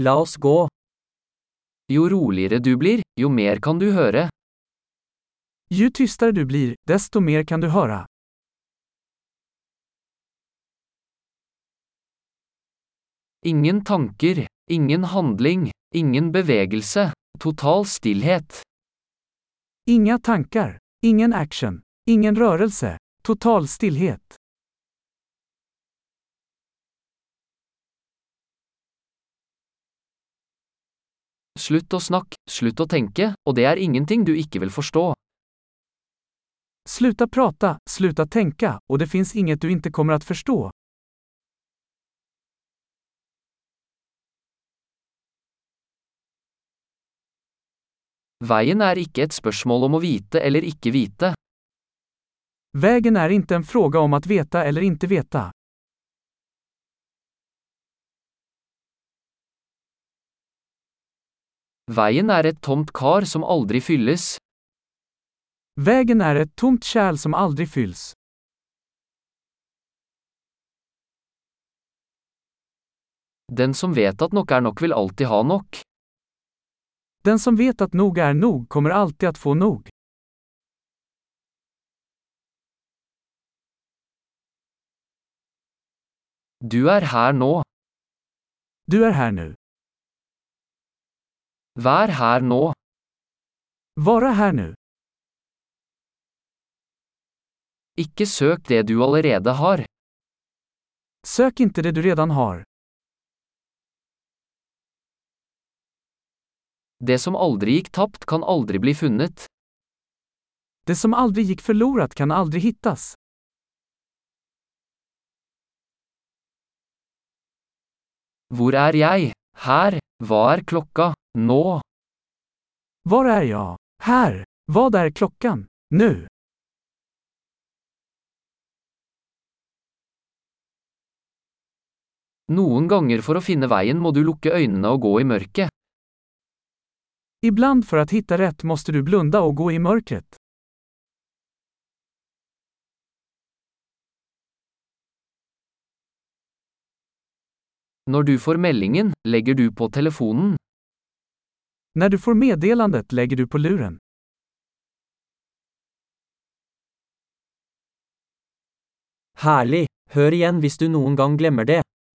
La oss gå. Jo roligere du blir, jo mer kan du høre. Ju tystare du blir, desto mer kan du höra. Ingen tanker, ingen handling, ingen bevegelse, total stillhet. Inga tankar, ingen action, ingen rörelse, total stillhet. Slutt å snakke, slutt å tenke, og det er ingenting du ikke vil forstå. Sluta prata, sluta tänka, och det finns inget du inte kommer att förstå. Veien er ikke et spørsmål om å vite eller ikke vite. Vägen är inte en fråga om att veta eller inte veta. Veien er et tomt kar som aldri fylles. Vägen är ett tomt kärl som aldrig fylls. Den som vet at nok er nok vil alltid ha nok. Den som vet at nog er nog kommer alltid att få nog. Du er her nå. Du er her nu. Vær her nå. Vara her nu. Ikke søk det du allerede har. Sök inte det du redan har. Det som aldri gikk tapt, kan aldri bli funnet. Det som aldri gikk förlorat kan aldri hittas. Hvor er jeg? Her. Hva er klokka? Nå. Var er jeg? Her, hva er klokka, nå? Noen ganger for å finne veien må du lukke øynene og gå i mørket. Ibland for å finne rett måste du blunda og gå i mörkret. Når du får meldingen, legger du på telefonen. När du får meddelandet lägger du på luren. Herlig. Hør igjen hvis du noen gang glemmer det.